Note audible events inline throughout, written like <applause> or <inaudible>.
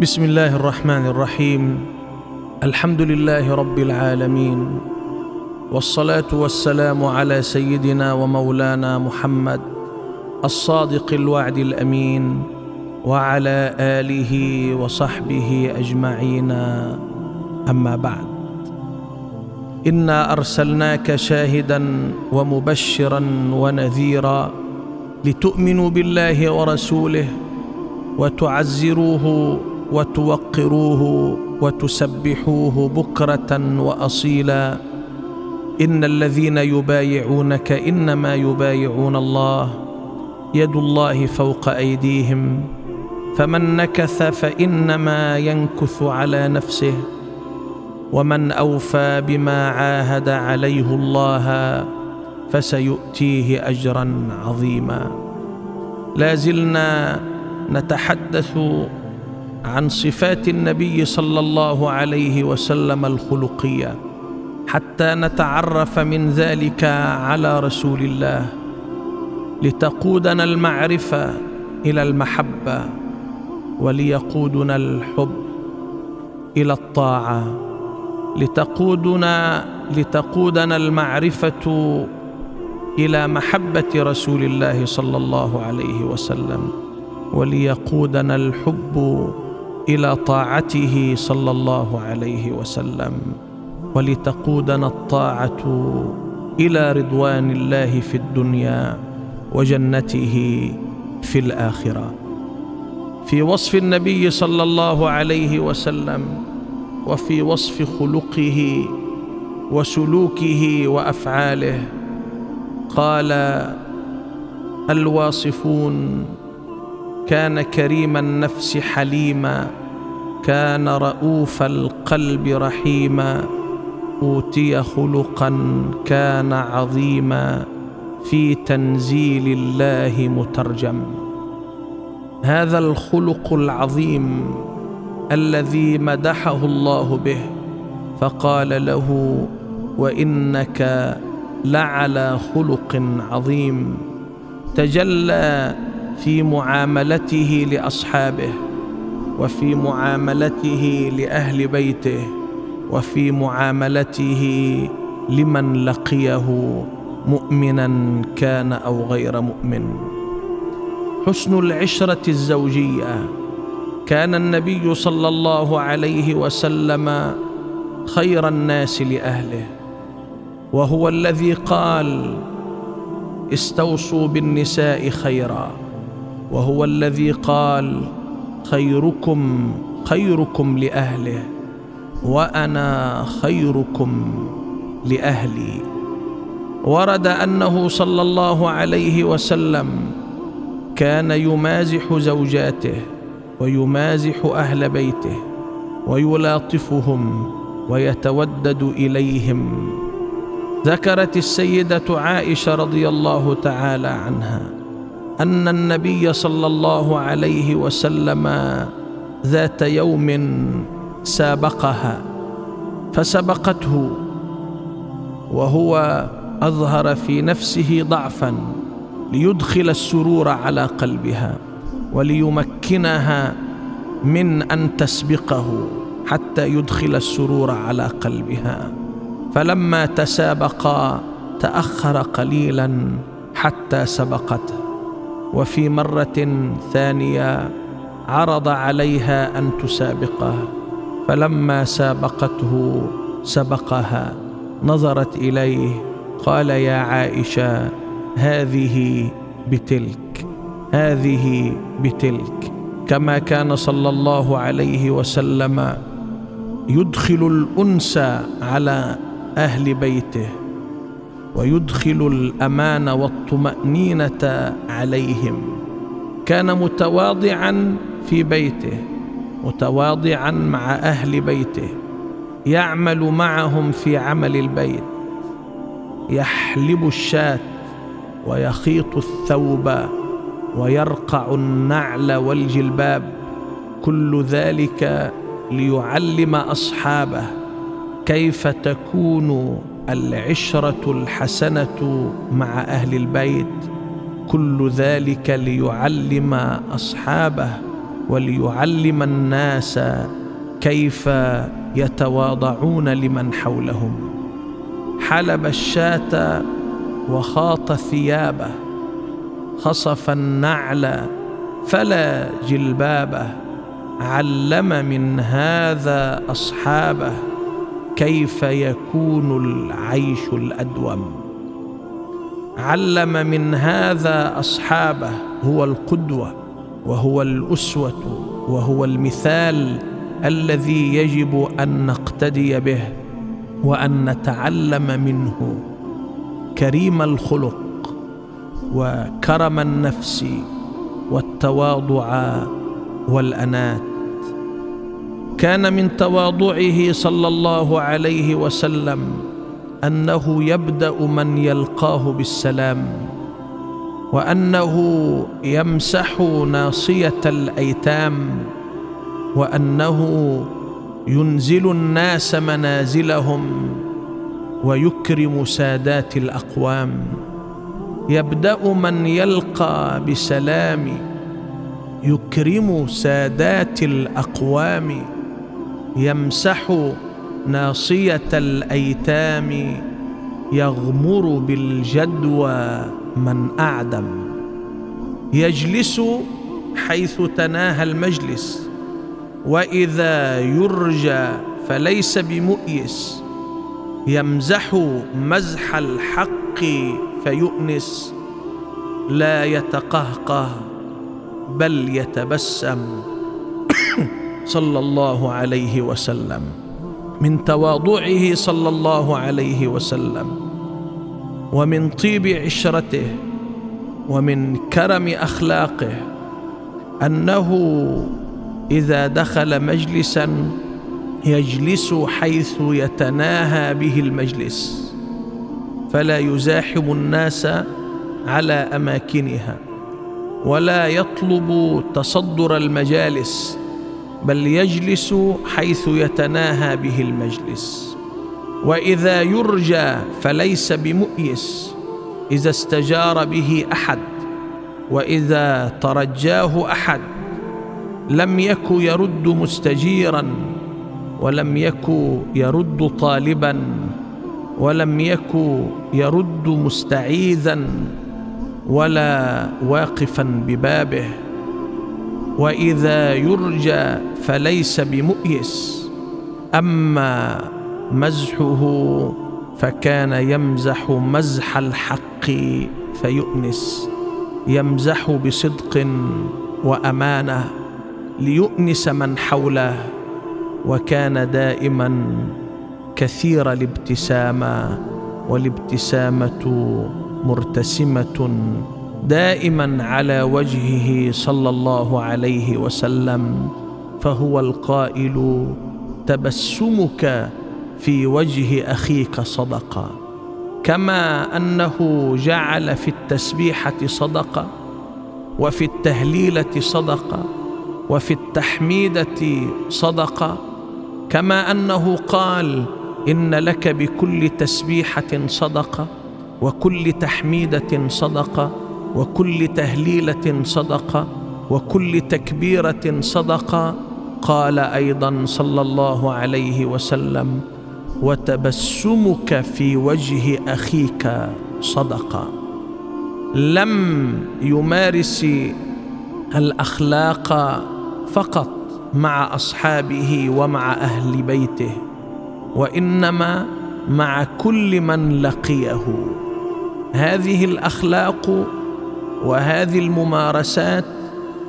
بسم الله الرحمن الرحيم. الحمد لله رب العالمين. والصلاة والسلام على سيدنا ومولانا محمد الصادق الوعد الأمين وعلى آله وصحبه أجمعين. أما بعد. انا أرسلناك شاهدا ومبشرا ونذيرا لتؤمنوا بالله ورسوله وتعزروه وتوقروه وتسبحوه بكرة وأصيلا. إن الذين يبايعونك إنما يبايعون الله. يد الله فوق أيديهم. فمن نكث فإنما ينكث على نفسه. ومن أوفى بما عاهد عليه الله فسيؤتيه أجرا عظيما. لا زلنا نتحدث عن صفات النبي صلى الله عليه وسلم الخلقية حتى نتعرف من ذلك على رسول الله لتقودنا المعرفة إلى المحبة وليقودنا الحب إلى الطاعة لتقودنا لتقودنا المعرفة إلى محبة رسول الله صلى الله عليه وسلم وليقودنا الحب إلى طاعته صلى الله عليه وسلم ولتقودنا الطاعة إلى رضوان الله في الدنيا وجنته في الآخرة. في وصف النبي صلى الله عليه وسلم وفي وصف خلقه وسلوكه وأفعاله قال الواصفون كان كريم النفس حليما. كان رؤوف القلب رحيما أوتي خلقا كان عظيما في تنزيل الله مترجم. هذا الخلق العظيم الذي مدحه الله به فقال له وإنك لعلى خلق عظيم تجلى في معاملته لأصحابه. وفي معاملته لأهل بيته وفي معاملته لمن لقيه مؤمنا كان أو غير مؤمن. حسن العشرة الزوجية. كان النبي صلى الله عليه وسلم خير الناس لأهله وهو الذي قال استوصوا بالنساء خيرا وهو الذي قال خيركم خيركم لأهله وأنا خيركم لأهلي. ورد أنه صلى الله عليه وسلم كان يمازح زوجاته ويمازح أهل بيته ويلاطفهم ويتودد إليهم. ذكرت السيدة عائشة رضي الله تعالى عنها. أن النبي صلى الله عليه وسلم ذات يوم سابقها فسبقته وهو أظهر في نفسه ضعفا ليدخل السرور على قلبها وليمكنها من أن تسبقه حتى يدخل السرور على قلبها. فلما تسابقا تأخر قليلا حتى سبقته. وفي مرة ثانية عرض عليها أن تسابقه فلما سابقته سبقها نظرت إليه قال يا عائشة هذه بتلك هذه بتلك. كما كان صلى الله عليه وسلم يدخل الأنس على أهل بيته. ويدخل الأمان والطمأنينة عليهم. كان متواضعا في بيته متواضعا مع أهل بيته يعمل معهم في عمل البيت. يحلب الشاة ويخيط الثوب ويرقع النعل والجلباب. كل ذلك ليعلم أصحابه كيف تكون العشرة الحسنة مع أهل البيت كل ذلك ليعلم أصحابه وليعلم الناس كيف يتواضعون لمن حولهم. حلب الشاة وخاط ثيابه خصف النعل فلا جلبابه علم من هذا أصحابه. كيف يكون العيش الأدوم. علم من هذا أصحابه هو القدوة وهو الأسوة وهو المثال الذي يجب أن نقتدي به وأن نتعلم منه. كريم الخلق وكرم النفس والتواضع والأنات. كان من تواضعه صلى الله عليه وسلم أنه يبدأ من يلقاه بالسلام وأنه يمسح ناصية الأيتام وأنه ينزل الناس منازلهم ويكرم سادات الأقوام. يبدأ من يلقى بسلام يكرم سادات الأقوام. يمسح ناصية الأيتام يغمر بالجدوى من أعدم. يجلس حيث تناهى المجلس وإذا يرجى فليس بمؤيس. يمزح مزح الحق فيؤنس لا يتقهقه بل يتبسم. <coughs> صلى الله عليه وسلم من تواضعه صلى الله عليه وسلم ومن طيب عشرته ومن كرم أخلاقه أنه إذا دخل مجلسا يجلس حيث يتناهى به المجلس فلا يزاحم الناس على أماكنها ولا يطلب تصدر المجالس بل يجلس حيث يتناهى به المجلس. وإذا يرجى فليس بمؤيس إذا استجار به أحد وإذا ترجاه أحد. لم يك يرد مستجيرا ولم يك يرد طالبا ولم يك يرد مستعيذا ولا واقفا ببابه. وإذا يرجى فليس بمؤيس أما مزحه فكان يمزح مزح الحق فيؤنس يمزح بصدق وأمانة ليؤنس من حوله وكان دائما كثير الابتسامة والابتسامة مرتسمة. دائما على وجهه صلى الله عليه وسلم فهو القائل تبسمك في وجه أخيك صدقه كما أنه جعل في التسبيحة صدقه وفي التهليلة صدقه وفي التحميدة صدقه كما أنه قال إن لك بكل تسبيحة صدقه وكل تحميدة صدقه وكل تهليلة صدقة وكل تكبيرة صدقة قال أيضا صلى الله عليه وسلم وتبسمك في وجه أخيك صدقة. لم يمارس الأخلاق فقط مع أصحابه ومع أهل بيته وإنما مع كل من لقيه. هذه الأخلاق وهذه الممارسات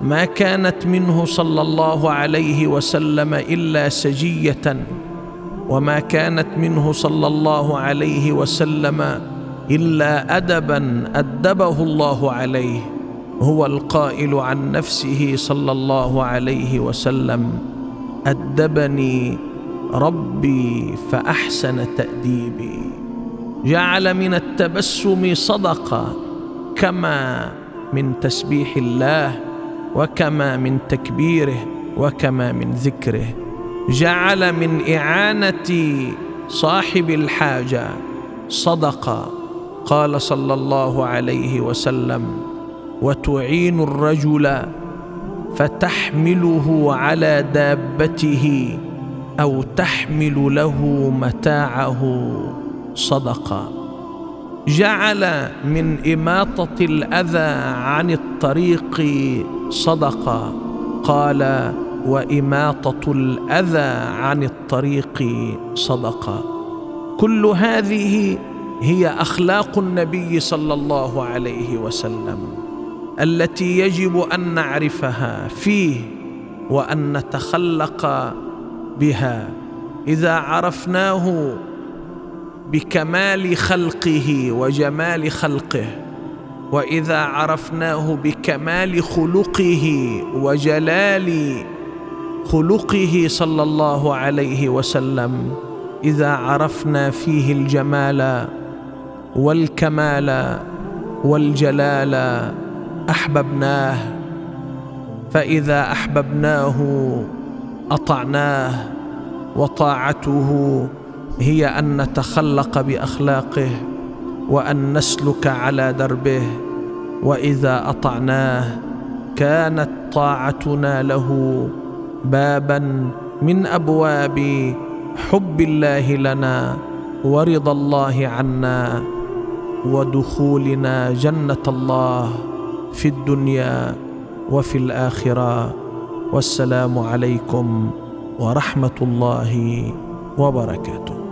ما كانت منه صلى الله عليه وسلم إلا سجية وما كانت منه صلى الله عليه وسلم إلا ادبا أدبه الله عليه هو القائل عن نفسه صلى الله عليه وسلم أدبني ربي فأحسن تأديبي. جعل من التبسم صدقه كما من تسبيح الله وكما من تكبيره وكما من ذكره. جعل من إعانة صاحب الحاجة صدقة قال صلى الله عليه وسلم. وتعين الرجل فتحمله على دابته أو تحمل له متاعه صدقة. جعل من إماطة الأذى عن الطريق صدقه قال وإماطة الأذى عن الطريق صدقه كل هذه هي أخلاق النبي صلى الله عليه وسلم التي يجب أن نعرفها فيه وأن نتخلق بها. إذا عرفناه بكمال خلقه وجمال خلقه وإذا عرفناه بكمال خلقه وجلال خلقه صلى الله عليه وسلم إذا عرفنا فيه الجمال والكمال والجلال أحببناه فإذا أحببناه أطعناه وطاعته هي أن نتخلق بأخلاقه وأن نسلك على دربه وإذا أطعناه كانت طاعتنا له بابا من أبواب حب الله لنا ورضا الله عنا ودخولنا جنة الله في الدنيا وفي الآخرة. والسلام عليكم ورحمة الله وبركاته.